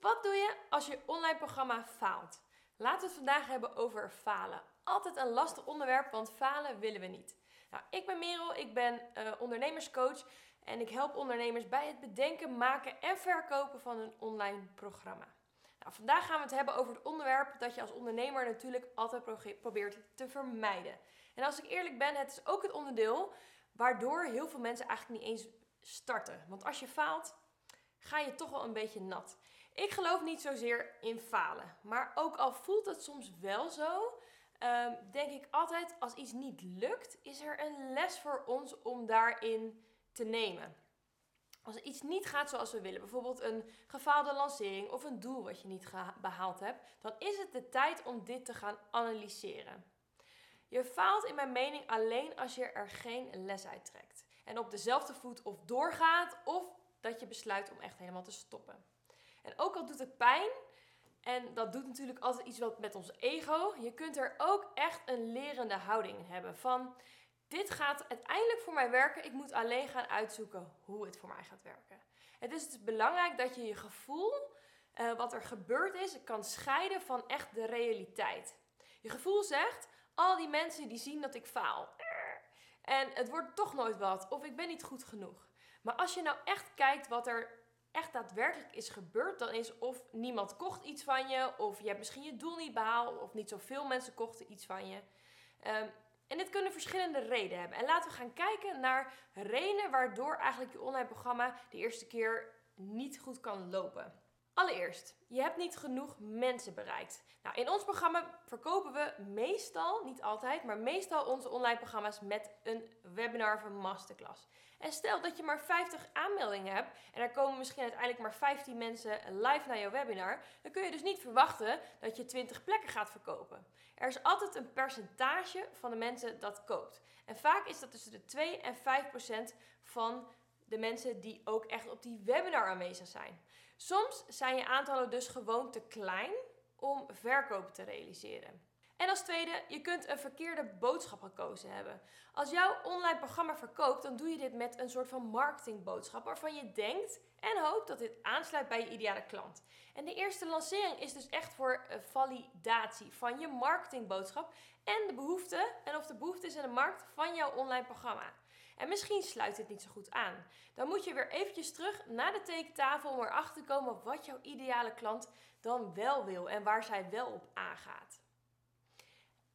Wat doe je als je online programma faalt? Laten we het vandaag hebben over falen. Altijd een lastig onderwerp, want falen willen we niet. Nou, ik ben Merel, ik ben uh, ondernemerscoach en ik help ondernemers bij het bedenken, maken en verkopen van een online programma. Nou, vandaag gaan we het hebben over het onderwerp dat je als ondernemer natuurlijk altijd probeert te vermijden. En als ik eerlijk ben, het is ook het onderdeel waardoor heel veel mensen eigenlijk niet eens starten. Want als je faalt, ga je toch wel een beetje nat. Ik geloof niet zozeer in falen. Maar ook al voelt het soms wel zo, ehm, denk ik altijd als iets niet lukt, is er een les voor ons om daarin te nemen. Als iets niet gaat zoals we willen, bijvoorbeeld een gefaalde lancering of een doel wat je niet behaald hebt, dan is het de tijd om dit te gaan analyseren. Je faalt in mijn mening alleen als je er geen les uit trekt. En op dezelfde voet of doorgaat of dat je besluit om echt helemaal te stoppen. En ook al doet het pijn, en dat doet natuurlijk altijd iets wat met ons ego, je kunt er ook echt een lerende houding hebben van dit gaat uiteindelijk voor mij werken, ik moet alleen gaan uitzoeken hoe het voor mij gaat werken. Het is dus belangrijk dat je je gevoel, uh, wat er gebeurd is, kan scheiden van echt de realiteit. Je gevoel zegt, al die mensen die zien dat ik faal. En het wordt toch nooit wat, of ik ben niet goed genoeg. Maar als je nou echt kijkt wat er echt daadwerkelijk is gebeurd, dan is of niemand kocht iets van je, of je hebt misschien je doel niet behaald, of niet zoveel mensen kochten iets van je. Um, en dit kunnen verschillende redenen hebben. En laten we gaan kijken naar redenen waardoor eigenlijk je online programma de eerste keer niet goed kan lopen. Allereerst, je hebt niet genoeg mensen bereikt. Nou, in ons programma verkopen we meestal, niet altijd, maar meestal onze online programma's met een webinar of een masterclass. En stel dat je maar 50 aanmeldingen hebt en er komen misschien uiteindelijk maar 15 mensen live naar jouw webinar, dan kun je dus niet verwachten dat je 20 plekken gaat verkopen. Er is altijd een percentage van de mensen dat koopt. En vaak is dat tussen de 2 en 5 procent van de mensen die ook echt op die webinar aanwezig zijn. Soms zijn je aantallen dus gewoon te klein om verkopen te realiseren. En als tweede, je kunt een verkeerde boodschap gekozen hebben. Als jouw online programma verkoopt, dan doe je dit met een soort van marketingboodschap waarvan je denkt en hoopt dat dit aansluit bij je ideale klant. En de eerste lancering is dus echt voor validatie van je marketingboodschap en de behoefte en of de behoefte is in de markt van jouw online programma. En misschien sluit dit niet zo goed aan. Dan moet je weer eventjes terug naar de tekentafel om erachter te komen wat jouw ideale klant dan wel wil en waar zij wel op aangaat.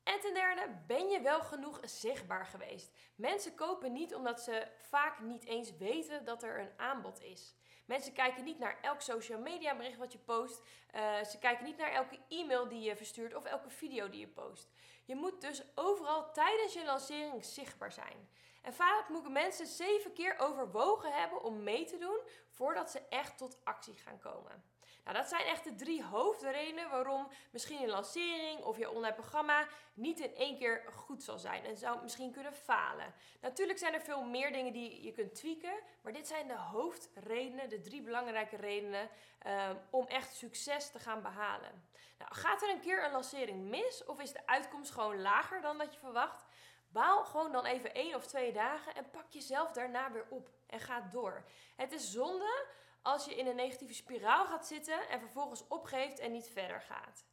En ten derde, ben je wel genoeg zichtbaar geweest? Mensen kopen niet omdat ze vaak niet eens weten dat er een aanbod is. Mensen kijken niet naar elk social media bericht wat je post. Uh, ze kijken niet naar elke e-mail die je verstuurt of elke video die je post. Je moet dus overal tijdens je lancering zichtbaar zijn. En vaak moeten mensen zeven keer overwogen hebben om mee te doen voordat ze echt tot actie gaan komen. Nou, dat zijn echt de drie hoofdredenen waarom misschien een lancering of je online programma niet in één keer goed zal zijn en zou misschien kunnen falen. Natuurlijk zijn er veel meer dingen die je kunt tweaken, maar dit zijn de hoofdredenen, de drie belangrijke redenen um, om echt succes te gaan behalen. Nou, gaat er een keer een lancering mis of is de uitkomst gewoon lager dan dat je verwacht? Baal gewoon dan even één of twee dagen en pak jezelf daarna weer op en ga door. Het is zonde als je in een negatieve spiraal gaat zitten en vervolgens opgeeft en niet verder gaat.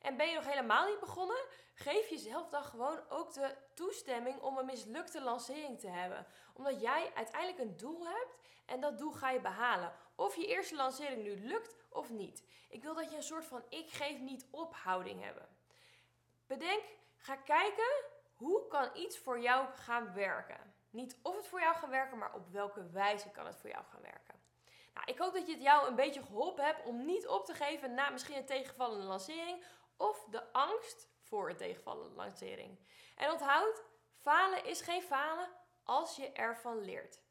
En ben je nog helemaal niet begonnen? Geef jezelf dan gewoon ook de toestemming om een mislukte lancering te hebben. Omdat jij uiteindelijk een doel hebt en dat doel ga je behalen. Of je eerste lancering nu lukt of niet. Ik wil dat je een soort van ik geef niet op houding hebben. Bedenk, ga kijken hoe kan iets voor jou gaan werken. Niet of het voor jou gaat werken, maar op welke wijze kan het voor jou gaan werken. Nou, ik hoop dat je het jou een beetje geholpen hebt om niet op te geven na misschien een tegenvallende lancering of de angst voor een tegenvallende lancering. En onthoud, falen is geen falen als je ervan leert.